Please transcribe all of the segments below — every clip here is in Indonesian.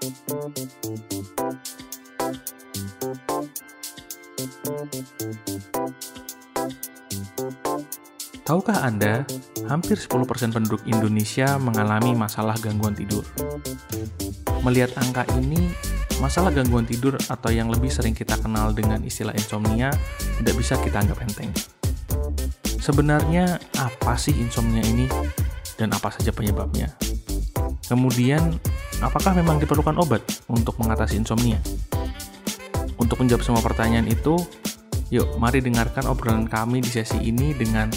Tahukah Anda, hampir 10% penduduk Indonesia mengalami masalah gangguan tidur. Melihat angka ini, masalah gangguan tidur atau yang lebih sering kita kenal dengan istilah insomnia tidak bisa kita anggap enteng. Sebenarnya apa sih insomnia ini dan apa saja penyebabnya? Kemudian, apakah memang diperlukan obat untuk mengatasi insomnia? Untuk menjawab semua pertanyaan itu, yuk mari dengarkan obrolan kami di sesi ini dengan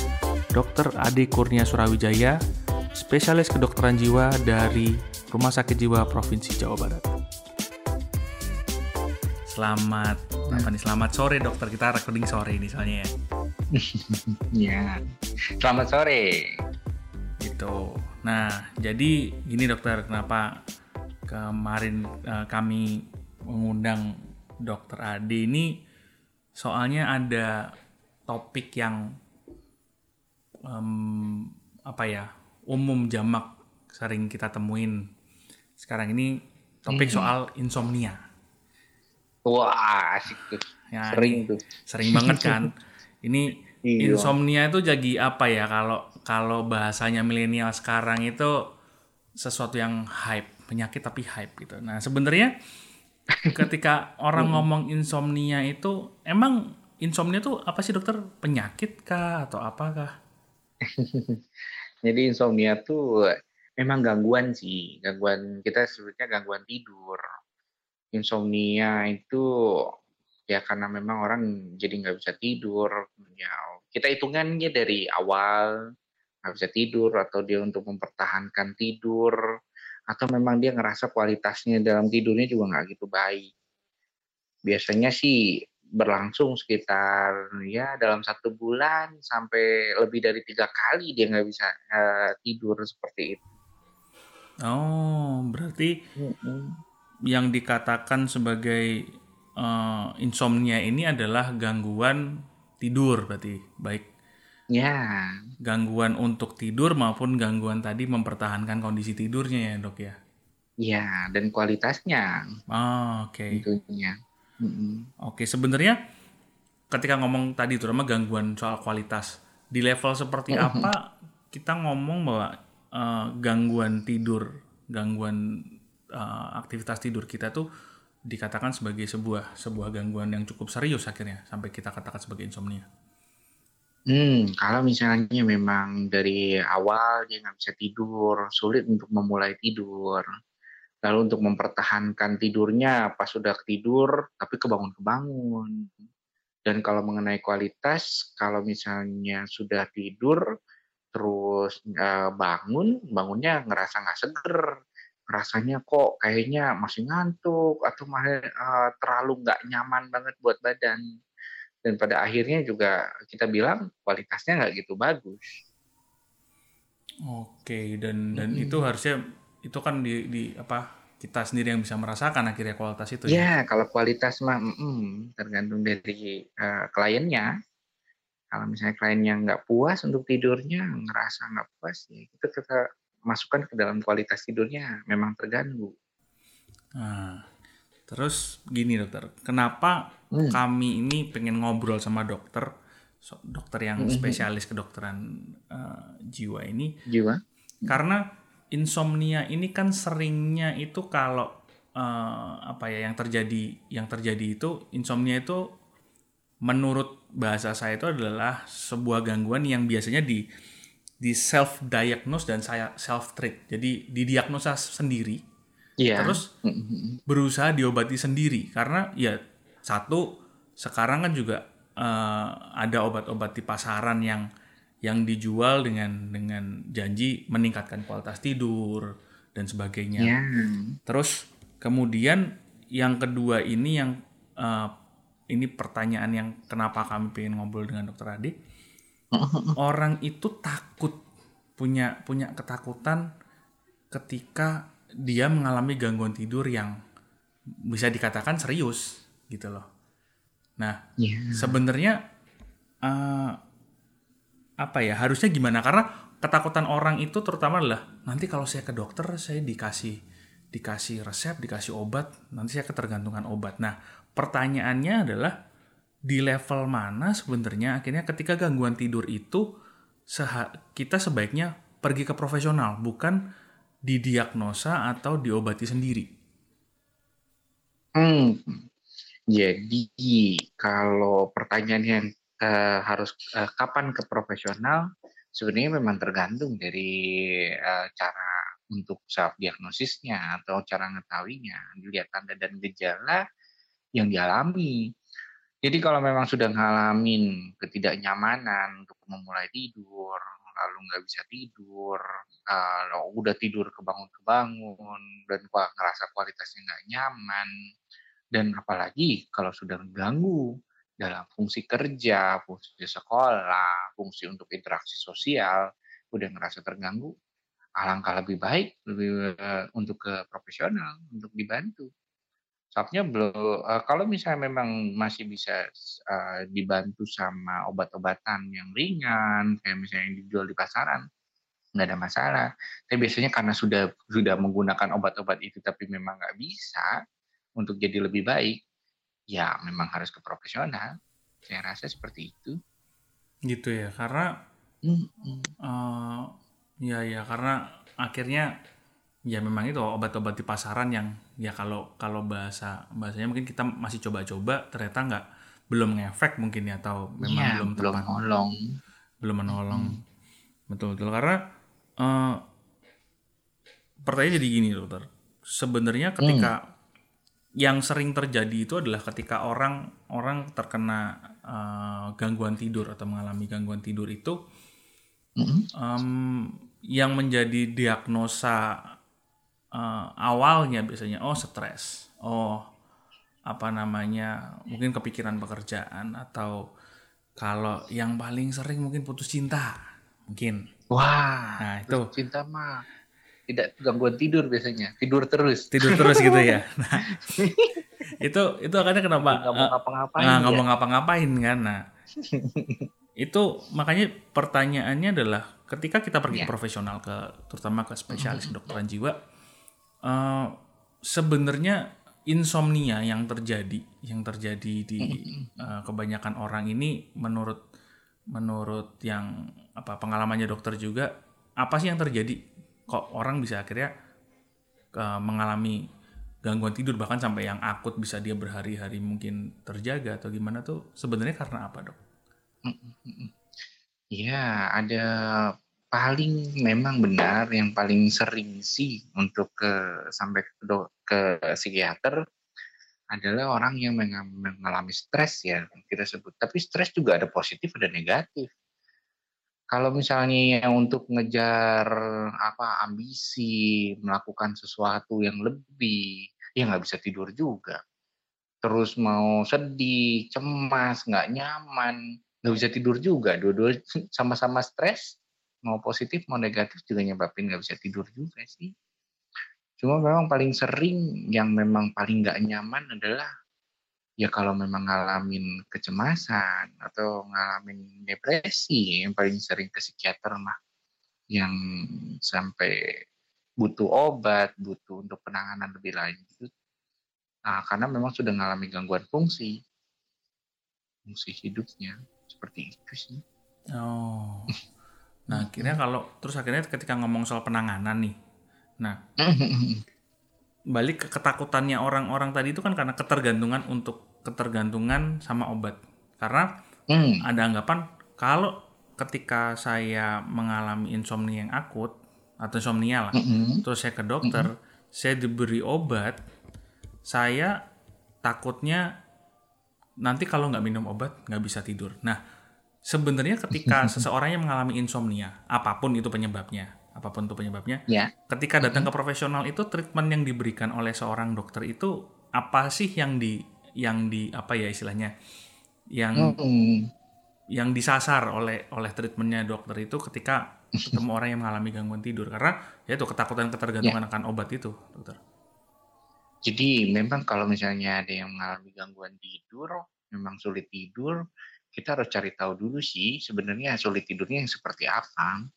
Dr. Ade Kurnia Surawijaya, spesialis kedokteran jiwa dari Rumah Sakit Jiwa Provinsi Jawa Barat. Selamat apa nih? Selamat sore dokter. Kita recording sore ini soalnya ya. ya. Selamat sore. Gitu. Nah, jadi gini dokter, kenapa kemarin uh, kami mengundang dokter Ade ini soalnya ada topik yang um, apa ya umum jamak sering kita temuin sekarang ini topik hmm. soal insomnia. Wah asik tuh. Ya, sering tuh. Sering banget kan. ini iya. insomnia itu jadi apa ya kalau kalau bahasanya milenial sekarang itu sesuatu yang hype penyakit tapi hype gitu. Nah sebenarnya ketika orang ngomong insomnia itu emang insomnia itu apa sih dokter penyakit kah atau apakah? Jadi insomnia tuh memang gangguan sih, gangguan kita sebutnya gangguan tidur. Insomnia itu ya karena memang orang jadi nggak bisa tidur. Ya kita hitungannya dari awal nggak bisa tidur atau dia untuk mempertahankan tidur atau memang dia ngerasa kualitasnya dalam tidurnya juga nggak gitu baik. Biasanya sih berlangsung sekitar ya dalam satu bulan sampai lebih dari tiga kali dia nggak bisa uh, tidur seperti itu. Oh, berarti mm-hmm. yang dikatakan sebagai uh, insomnia ini adalah gangguan tidur berarti baik. Ya. Gangguan untuk tidur maupun gangguan tadi mempertahankan kondisi tidurnya ya dok ya. Ya, dan kualitasnya. Oh, oke. Okay. Tentunya. Mm-hmm. Oke, sebenarnya ketika ngomong tadi terutama gangguan soal kualitas di level seperti mm-hmm. apa kita ngomong bahwa uh, gangguan tidur, gangguan uh, aktivitas tidur kita tuh dikatakan sebagai sebuah sebuah gangguan yang cukup serius akhirnya sampai kita katakan sebagai insomnia. Hmm, kalau misalnya memang dari awal dia nggak bisa tidur, sulit untuk memulai tidur, Lalu untuk mempertahankan tidurnya pas sudah tidur tapi kebangun-kebangun. Dan kalau mengenai kualitas, kalau misalnya sudah tidur terus uh, bangun, bangunnya ngerasa nggak seger, rasanya kok kayaknya masih ngantuk atau malah uh, terlalu nggak nyaman banget buat badan. Dan pada akhirnya juga kita bilang kualitasnya nggak gitu bagus. Oke, dan dan hmm. itu harusnya itu kan di, di apa kita sendiri yang bisa merasakan akhirnya kualitas itu ya, ya kalau kualitas mah mm, tergantung dari uh, kliennya kalau misalnya kliennya nggak puas untuk tidurnya ngerasa nggak puas ya itu kita masukkan ke dalam kualitas tidurnya memang terganggu nah, terus gini dokter kenapa hmm. kami ini pengen ngobrol sama dokter dokter yang hmm, spesialis kedokteran uh, jiwa ini jiwa karena insomnia ini kan seringnya itu kalau uh, apa ya yang terjadi yang terjadi itu insomnia itu menurut bahasa saya itu adalah sebuah gangguan yang biasanya di di self diagnose dan saya self treat. Jadi didiagnosa sendiri. Yeah. Terus berusaha diobati sendiri karena ya satu sekarang kan juga uh, ada obat-obat di pasaran yang yang dijual dengan dengan janji meningkatkan kualitas tidur dan sebagainya. Yeah. Terus kemudian yang kedua ini yang uh, ini pertanyaan yang kenapa kami pengen ngobrol dengan dokter Adi. Orang itu takut punya punya ketakutan ketika dia mengalami gangguan tidur yang bisa dikatakan serius gitu loh. Nah, yeah. sebenarnya uh, apa ya harusnya gimana karena ketakutan orang itu terutama adalah nanti kalau saya ke dokter saya dikasih dikasih resep, dikasih obat, nanti saya ketergantungan obat. Nah, pertanyaannya adalah di level mana sebenarnya akhirnya ketika gangguan tidur itu kita sebaiknya pergi ke profesional, bukan didiagnosa atau diobati sendiri. Hmm. Jadi kalau pertanyaan yang uh, harus uh, kapan ke profesional, sebenarnya memang tergantung dari uh, cara untuk self diagnosisnya atau cara mengetahuinya, dilihat tanda dan gejala yang dialami. Jadi kalau memang sudah ngalamin ketidaknyamanan untuk memulai tidur, lalu nggak bisa tidur, uh, udah tidur kebangun-kebangun, dan ngerasa kualitasnya nggak nyaman, dan apalagi kalau sudah mengganggu dalam fungsi kerja, fungsi sekolah, fungsi untuk interaksi sosial, udah ngerasa terganggu, alangkah lebih baik lebih uh, untuk ke profesional untuk dibantu. Soalnya belum uh, kalau misalnya memang masih bisa uh, dibantu sama obat-obatan yang ringan kayak misalnya yang dijual di pasaran nggak ada masalah. Tapi biasanya karena sudah sudah menggunakan obat-obat itu tapi memang nggak bisa, untuk jadi lebih baik, ya memang harus ke profesional. Saya rasa seperti itu. Gitu ya, karena mm uh, ya ya karena akhirnya ya memang itu obat-obat di pasaran yang ya kalau kalau bahasa bahasanya mungkin kita masih coba-coba ternyata nggak belum ngefek mungkin ya atau memang ya, belum belum menolong. Belum menolong. Hmm. betul betul karena uh, pertanyaan jadi gini dokter. Sebenarnya ketika hmm yang sering terjadi itu adalah ketika orang orang terkena uh, gangguan tidur atau mengalami gangguan tidur itu mm-hmm. um, yang menjadi diagnosa uh, awalnya biasanya oh stres. Oh apa namanya mungkin kepikiran pekerjaan atau kalau yang paling sering mungkin putus cinta. Mungkin. Wah nah itu. cinta mah tidak gangguan tidur biasanya tidur terus. Tidur terus gitu ya. Nah, itu itu akhirnya kenapa nggak mau ngapa-ngapain nah, nggak ya? mau ngapa-ngapain kan. Nah itu makanya pertanyaannya adalah ketika kita pergi yeah. profesional ke terutama ke spesialis mm-hmm. kedokteran jiwa uh, sebenarnya insomnia yang terjadi yang terjadi di uh, kebanyakan orang ini menurut menurut yang apa pengalamannya dokter juga apa sih yang terjadi? Kok orang bisa akhirnya uh, mengalami gangguan tidur? Bahkan sampai yang akut bisa dia berhari-hari mungkin terjaga atau gimana tuh sebenarnya karena apa dok? Iya ada paling memang benar yang paling sering sih untuk ke sampai ke, ke psikiater adalah orang yang mengalami stres ya kita sebut. Tapi stres juga ada positif ada negatif. Kalau misalnya untuk ngejar apa ambisi, melakukan sesuatu yang lebih, ya nggak bisa tidur juga. Terus mau sedih, cemas, nggak nyaman, nggak bisa tidur juga. Dua-dua sama-sama stres, mau positif mau negatif juga nyebabin nggak bisa tidur juga sih. Cuma memang paling sering yang memang paling nggak nyaman adalah ya kalau memang ngalamin kecemasan atau ngalamin depresi yang paling sering ke psikiater mah yang sampai butuh obat, butuh untuk penanganan lebih lanjut. Nah, karena memang sudah mengalami gangguan fungsi, fungsi hidupnya seperti itu sih. Oh, nah akhirnya kalau terus akhirnya ketika ngomong soal penanganan nih, nah balik ke ketakutannya orang-orang tadi itu kan karena ketergantungan untuk ketergantungan sama obat. Karena hmm. ada anggapan kalau ketika saya mengalami insomnia yang akut atau insomnia lah, -hmm. terus saya ke dokter, -hmm. saya diberi obat, saya takutnya nanti kalau nggak minum obat nggak bisa tidur. Nah, sebenarnya ketika seseorang yang mengalami insomnia, apa pun itu penyebabnya, apa pun itu penyebabnya. Ya. Ketika datang ke profesional itu treatment yang diberikan oleh seorang dokter itu apa sih yang di yang di apa ya istilahnya yang mm-hmm. yang disasar oleh oleh treatmentnya dokter itu ketika ketemu orang yang mengalami gangguan tidur karena ya itu ketakutan ketergantungan ya. akan obat itu dokter. Jadi memang kalau misalnya ada yang mengalami gangguan tidur, memang sulit tidur, kita harus cari tahu dulu sih sebenarnya sulit tidurnya yang seperti apa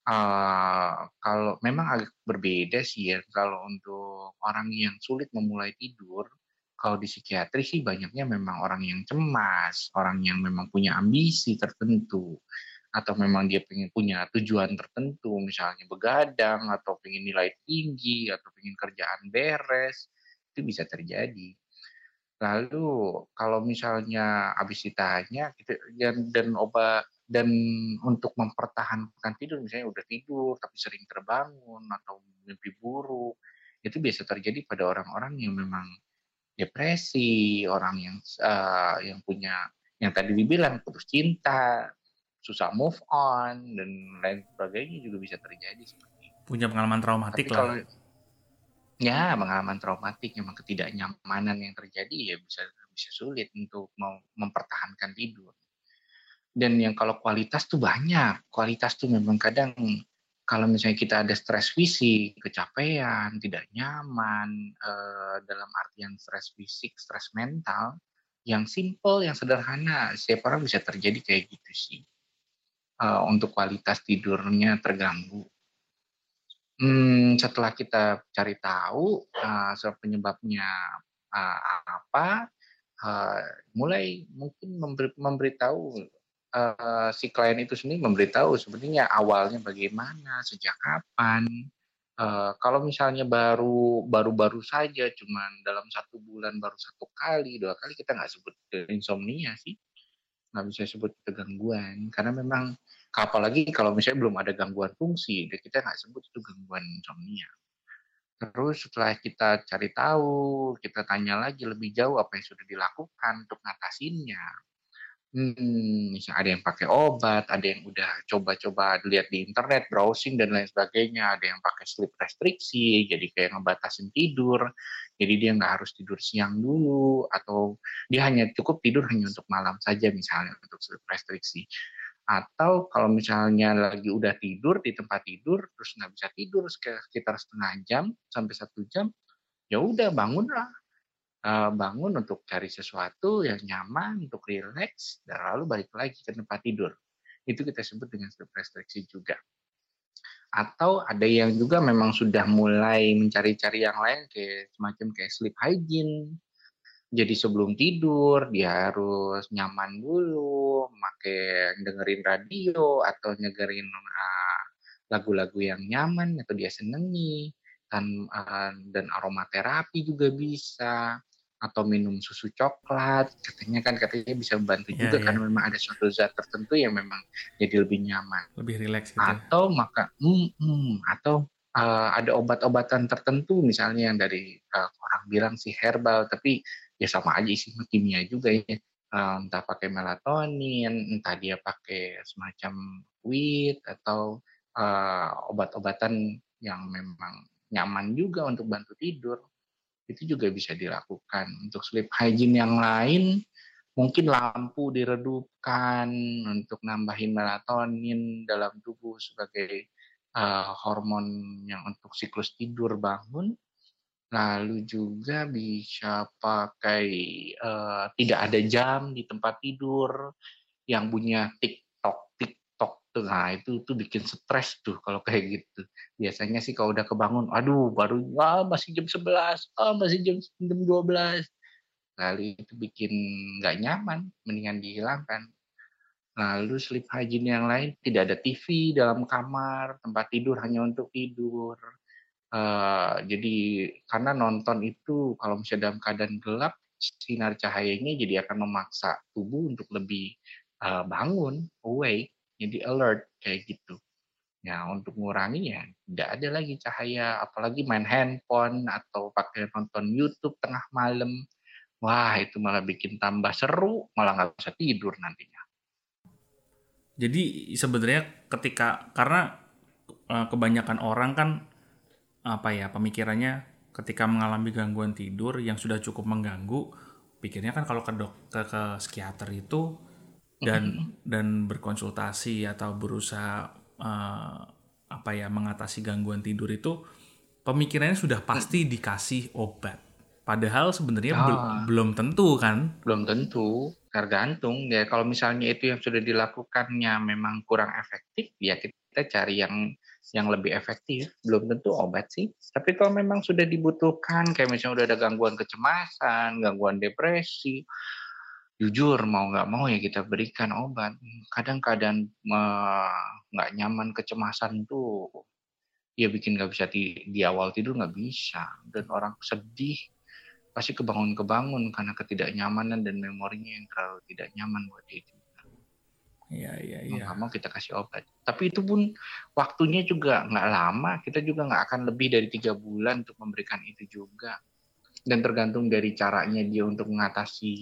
Uh, kalau memang agak berbeda sih ya kalau untuk orang yang sulit memulai tidur, kalau di psikiatri sih banyaknya memang orang yang cemas, orang yang memang punya ambisi tertentu, atau memang dia pengen punya tujuan tertentu, misalnya begadang, atau pengen nilai tinggi, atau pengen kerjaan beres, itu bisa terjadi. Lalu kalau misalnya habis ditanya gitu, dan, dan obat dan untuk mempertahankan tidur misalnya udah tidur tapi sering terbangun atau mimpi buruk itu biasa terjadi pada orang-orang yang memang depresi orang yang uh, yang punya yang tadi dibilang putus cinta susah move on dan lain sebagainya juga bisa terjadi seperti punya pengalaman traumatik tapi lah. kalau, ya pengalaman traumatik memang ketidaknyamanan yang terjadi ya bisa bisa sulit untuk mau mempertahankan tidur. Dan yang kalau kualitas tuh banyak. Kualitas tuh memang kadang kalau misalnya kita ada stres fisik kecapean tidak nyaman eh, dalam artian stres fisik stres mental yang simple yang sederhana setiap orang bisa terjadi kayak gitu sih. Eh, untuk kualitas tidurnya terganggu hmm, setelah kita cari tahu uh, penyebabnya uh, apa, uh, mulai mungkin memberi, memberitahu uh, si klien itu sendiri memberitahu sebenarnya awalnya bagaimana, sejak kapan. Uh, kalau misalnya baru baru-baru saja, cuman dalam satu bulan baru satu kali, dua kali kita nggak sebut insomnia sih, nggak bisa sebut itu gangguan, karena memang apalagi kalau misalnya belum ada gangguan fungsi, kita nggak sebut itu gangguan insomnia. Terus setelah kita cari tahu, kita tanya lagi lebih jauh apa yang sudah dilakukan untuk ngatasinnya Hmm, misalnya ada yang pakai obat, ada yang udah coba-coba lihat di internet, browsing dan lain sebagainya, ada yang pakai sleep restriksi, jadi kayak ngebatasin tidur, jadi dia nggak harus tidur siang dulu, atau dia hanya cukup tidur hanya untuk malam saja misalnya untuk sleep restriksi. Atau kalau misalnya lagi udah tidur di tempat tidur, terus nggak bisa tidur sekitar setengah jam sampai satu jam, ya udah bangunlah uh, bangun untuk cari sesuatu yang nyaman, untuk rileks, dan lalu balik lagi ke tempat tidur. Itu kita sebut dengan sleep restriction juga. Atau ada yang juga memang sudah mulai mencari-cari yang lain kayak semacam kayak sleep hygiene. Jadi sebelum tidur dia harus nyaman dulu, pakai dengerin radio atau nyegerin uh, lagu-lagu yang nyaman atau dia senengi dan uh, dan aromaterapi juga bisa atau minum susu coklat katanya kan katanya bisa membantu yeah, juga yeah. karena memang ada suatu zat tertentu yang memang jadi lebih nyaman lebih rileks gitu. Ya. atau maka hmm, hmm, atau uh, ada obat-obatan tertentu misalnya yang dari uh, orang bilang si herbal tapi ya sama aja isi kimia juga ya entah pakai melatonin entah dia pakai semacam wheat atau uh, obat-obatan yang memang nyaman juga untuk bantu tidur itu juga bisa dilakukan. Untuk sleep hygiene yang lain, mungkin lampu diredupkan untuk nambahin melatonin dalam tubuh sebagai uh, hormon yang untuk siklus tidur bangun. Lalu juga bisa pakai uh, tidak ada jam di tempat tidur yang punya tik tuh. Nah itu tuh bikin stres tuh kalau kayak gitu. Biasanya sih kalau udah kebangun aduh baru ah masih jam 11 ah masih jam jam 12 lalu itu bikin nggak nyaman mendingan dihilangkan. Lalu sleep hygiene yang lain tidak ada TV dalam kamar tempat tidur hanya untuk tidur uh, jadi karena nonton itu kalau misalnya dalam keadaan gelap sinar cahayanya jadi akan memaksa tubuh untuk lebih uh, bangun awake jadi alert kayak gitu. Ya untuk mengurangi ya tidak ada lagi cahaya, apalagi main handphone atau pakai nonton YouTube tengah malam. Wah itu malah bikin tambah seru, malah nggak bisa tidur nantinya. Jadi sebenarnya ketika karena eh, kebanyakan orang kan apa ya pemikirannya ketika mengalami gangguan tidur yang sudah cukup mengganggu pikirnya kan kalau ke dok ke, ke psikiater itu dan mm-hmm. dan berkonsultasi atau berusaha uh, apa ya mengatasi gangguan tidur itu pemikirannya sudah pasti dikasih obat. Padahal sebenarnya bel- belum tentu kan? Belum tentu, tergantung ya. Kalau misalnya itu yang sudah dilakukannya memang kurang efektif, ya kita cari yang yang lebih efektif. Belum tentu obat sih. Tapi kalau memang sudah dibutuhkan, kayak misalnya udah ada gangguan kecemasan, gangguan depresi, jujur mau nggak mau ya kita berikan obat. Kadang kadang nggak nyaman kecemasan tuh ya bikin nggak bisa di, di awal tidur nggak bisa dan orang sedih pasti kebangun-kebangun karena ketidaknyamanan dan memorinya yang terlalu tidak nyaman buat dia. Iya iya iya. Mau kita kasih obat. Tapi itu pun waktunya juga nggak lama. Kita juga nggak akan lebih dari tiga bulan untuk memberikan itu juga. Dan tergantung dari caranya dia untuk mengatasi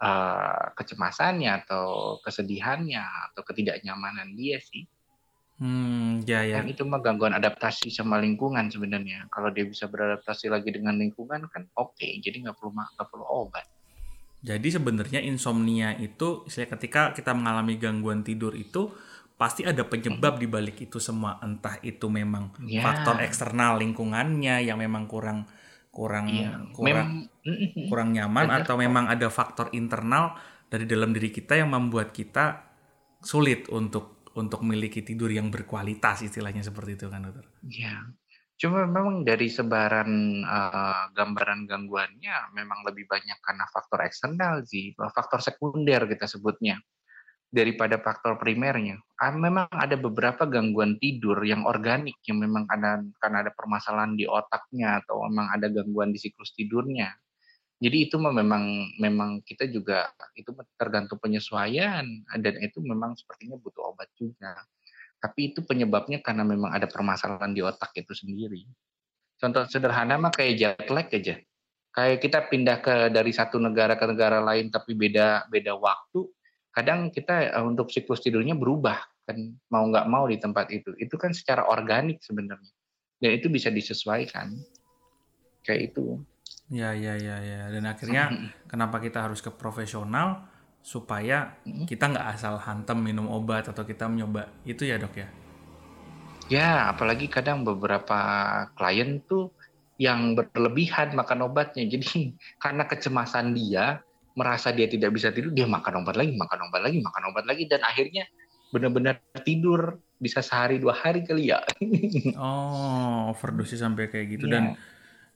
uh, kecemasannya atau kesedihannya atau ketidaknyamanan dia sih. Hmm, ya ya. Kan itu mah gangguan adaptasi sama lingkungan sebenarnya. Kalau dia bisa beradaptasi lagi dengan lingkungan kan oke, okay. jadi nggak perlu nggak perlu obat. Jadi sebenarnya insomnia itu, saya ketika kita mengalami gangguan tidur itu pasti ada penyebab di balik itu semua. Entah itu memang ya. faktor eksternal lingkungannya yang memang kurang kurang ya. kurang Mem kurang nyaman Benar. atau memang ada faktor internal dari dalam diri kita yang membuat kita sulit untuk untuk memiliki tidur yang berkualitas istilahnya seperti itu kan dokter. Iya. Cuma memang dari sebaran uh, gambaran gangguannya memang lebih banyak karena faktor eksternal sih, faktor sekunder kita sebutnya daripada faktor primernya. Uh, memang ada beberapa gangguan tidur yang organik yang memang ada karena ada permasalahan di otaknya atau memang ada gangguan di siklus tidurnya. Jadi itu memang memang kita juga itu tergantung penyesuaian dan itu memang sepertinya butuh obat juga. Tapi itu penyebabnya karena memang ada permasalahan di otak itu sendiri. Contoh sederhana mah kayak jet lag aja. Kayak kita pindah ke dari satu negara ke negara lain tapi beda beda waktu, kadang kita eh, untuk siklus tidurnya berubah kan mau nggak mau di tempat itu. Itu kan secara organik sebenarnya. Dan itu bisa disesuaikan. Kayak itu. Ya, ya, ya, ya. Dan akhirnya kenapa kita harus ke profesional supaya kita nggak asal hantem minum obat atau kita mencoba itu ya dok ya? Ya, apalagi kadang beberapa klien tuh yang berlebihan makan obatnya. Jadi karena kecemasan dia merasa dia tidak bisa tidur, dia makan obat lagi, makan obat lagi, makan obat lagi, dan akhirnya benar-benar tidur bisa sehari dua hari kali ya. oh, overdosis sampai kayak gitu ya. dan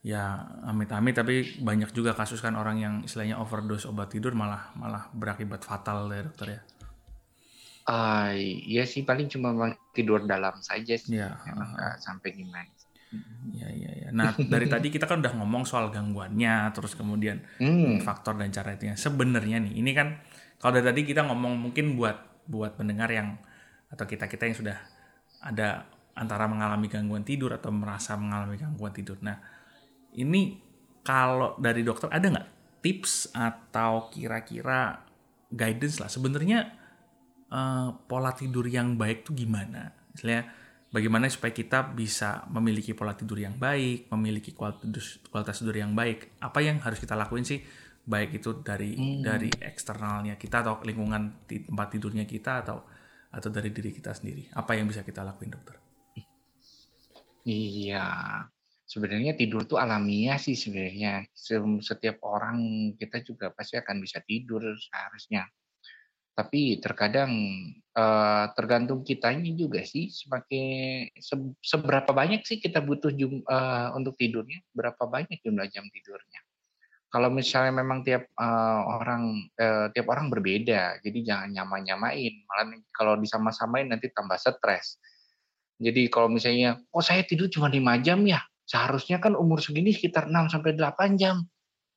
ya amit-amit tapi banyak juga kasus kan orang yang istilahnya overdose obat tidur malah malah berakibat fatal ya dokter ya. Uh, ya sih paling cuma tidur dalam saja sih. Ya, uh, sampai gimana. Ya, ya, ya. Nah, dari tadi kita kan udah ngomong soal gangguannya, terus kemudian hmm. faktor dan cara itu. Sebenarnya nih, ini kan kalau dari tadi kita ngomong mungkin buat buat pendengar yang atau kita kita yang sudah ada antara mengalami gangguan tidur atau merasa mengalami gangguan tidur. Nah, ini kalau dari dokter ada nggak tips atau kira-kira guidance lah sebenarnya uh, pola tidur yang baik tuh gimana? Misalnya bagaimana supaya kita bisa memiliki pola tidur yang baik, memiliki kualitas kualitas tidur yang baik. Apa yang harus kita lakuin sih? Baik itu dari hmm. dari eksternalnya kita atau lingkungan tempat tidurnya kita atau atau dari diri kita sendiri. Apa yang bisa kita lakuin, dokter? Iya, sebenarnya tidur tuh alamiah sih sebenarnya. Setiap orang kita juga pasti akan bisa tidur seharusnya. Tapi terkadang uh, tergantung kitanya juga sih sebagai seberapa banyak sih kita butuh uh, untuk tidurnya, berapa banyak jumlah jam tidurnya. Kalau misalnya memang tiap uh, orang tiap orang berbeda, jadi jangan nyama-nyamain. Malah kalau disama-samain nanti tambah stres. Jadi kalau misalnya, oh saya tidur cuma 5 jam ya, Seharusnya kan umur segini sekitar 6 sampai 8 jam.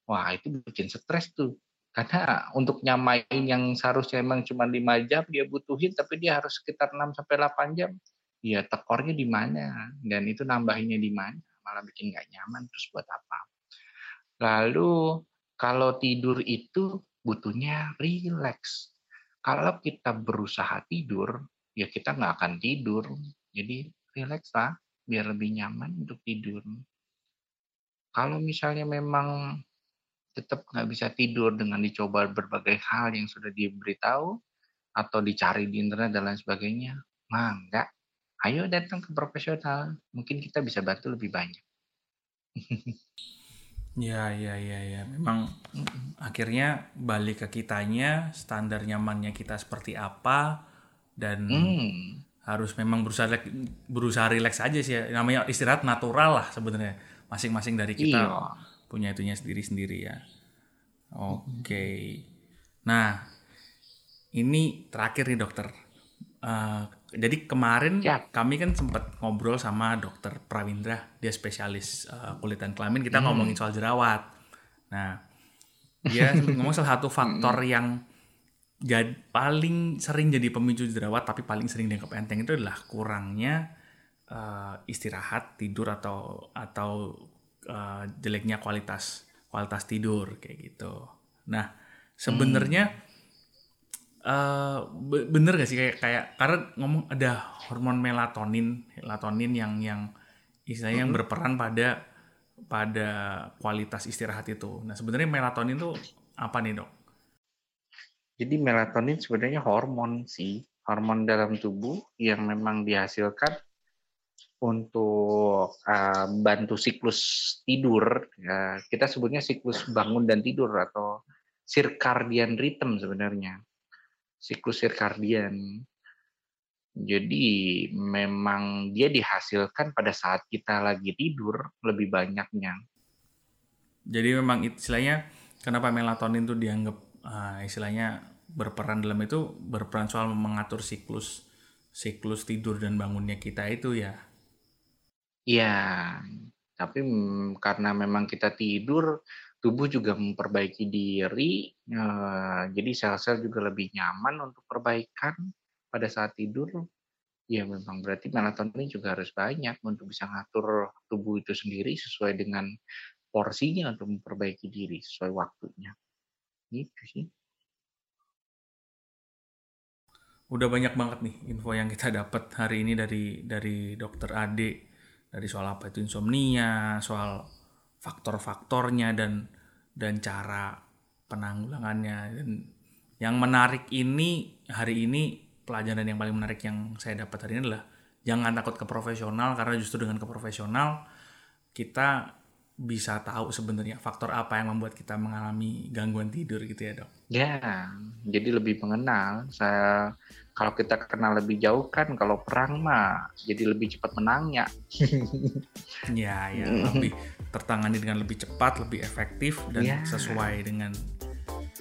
Wah, itu bikin stres tuh. Karena untuk nyamain yang seharusnya emang cuma 5 jam dia butuhin tapi dia harus sekitar 6 sampai 8 jam. Ya tekornya di mana dan itu nambahinnya di mana? Malah bikin nggak nyaman terus buat apa? Lalu kalau tidur itu butuhnya rileks. Kalau kita berusaha tidur, ya kita nggak akan tidur. Jadi rileks lah biar lebih nyaman untuk tidur. Kalau misalnya memang tetap nggak bisa tidur dengan dicoba berbagai hal yang sudah diberitahu atau dicari di internet dan lain sebagainya, mah enggak. Ayo datang ke profesional, mungkin kita bisa bantu lebih banyak. ya, ya, ya, ya. Memang akhirnya balik ke kitanya, standar nyamannya kita seperti apa, dan hmm harus memang berusaha berusaha rileks aja sih ya. namanya istirahat natural lah sebenarnya masing-masing dari kita iya. punya itunya sendiri-sendiri ya oke okay. nah ini terakhir nih dokter uh, jadi kemarin ya. kami kan sempat ngobrol sama dokter Prawindra dia spesialis uh, kulit dan kelamin kita hmm. ngomongin soal jerawat nah dia ngomong salah satu faktor hmm. yang jadi paling sering jadi pemicu jerawat tapi paling sering dianggap enteng itu adalah kurangnya uh, istirahat tidur atau atau uh, jeleknya kualitas kualitas tidur kayak gitu. Nah sebenarnya hmm. uh, bener gak sih kayak kayak karena ngomong ada hormon melatonin melatonin yang yang istilahnya hmm. berperan pada pada kualitas istirahat itu. Nah sebenarnya melatonin itu apa nih dok? Jadi melatonin sebenarnya hormon sih, hormon dalam tubuh yang memang dihasilkan untuk uh, bantu siklus tidur. Ya, kita sebutnya siklus bangun dan tidur atau circadian rhythm sebenarnya. Siklus circadian. Jadi memang dia dihasilkan pada saat kita lagi tidur lebih banyaknya. Jadi memang istilahnya kenapa melatonin itu dianggap uh, istilahnya berperan dalam itu berperan soal mengatur siklus siklus tidur dan bangunnya kita itu ya. Iya, tapi karena memang kita tidur, tubuh juga memperbaiki diri, uh, jadi sel-sel juga lebih nyaman untuk perbaikan pada saat tidur. Ya memang berarti melatonin juga harus banyak untuk bisa ngatur tubuh itu sendiri sesuai dengan porsinya untuk memperbaiki diri sesuai waktunya. Gitu sih. Udah banyak banget nih info yang kita dapat hari ini dari dari dokter Ade dari soal apa itu insomnia, soal faktor-faktornya dan dan cara penanggulangannya dan yang menarik ini hari ini pelajaran yang paling menarik yang saya dapat hari ini adalah jangan takut ke profesional karena justru dengan ke profesional kita bisa tahu sebenarnya faktor apa yang membuat kita mengalami gangguan tidur gitu ya dok? Ya, jadi lebih mengenal. Saya kalau kita kenal lebih jauh kan, kalau perang mah jadi lebih cepat menangnya. ya, ya lebih tertangani dengan lebih cepat, lebih efektif dan ya. sesuai dengan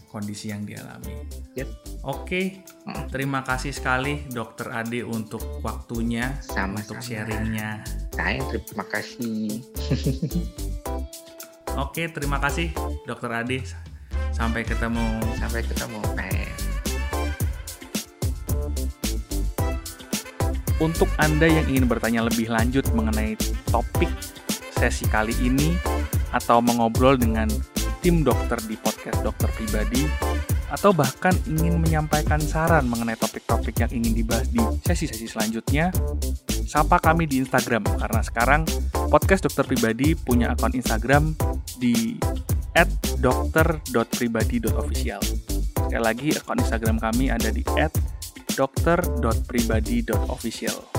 kondisi yang dialami. Yep. Oke, terima kasih sekali Dokter Ade untuk waktunya, Sama-sama. untuk sharingnya. Saya terima kasih. Oke, terima kasih Dokter Ade. Sampai ketemu. Sampai ketemu. Untuk Anda yang ingin bertanya lebih lanjut mengenai topik sesi kali ini atau mengobrol dengan tim dokter di podcast dokter pribadi atau bahkan ingin menyampaikan saran mengenai topik-topik yang ingin dibahas di sesi-sesi selanjutnya, sapa kami di Instagram karena sekarang podcast dokter pribadi punya akun Instagram di @dokter.pribadi.official. Sekali lagi akun Instagram kami ada di @dokter.pribadi.official.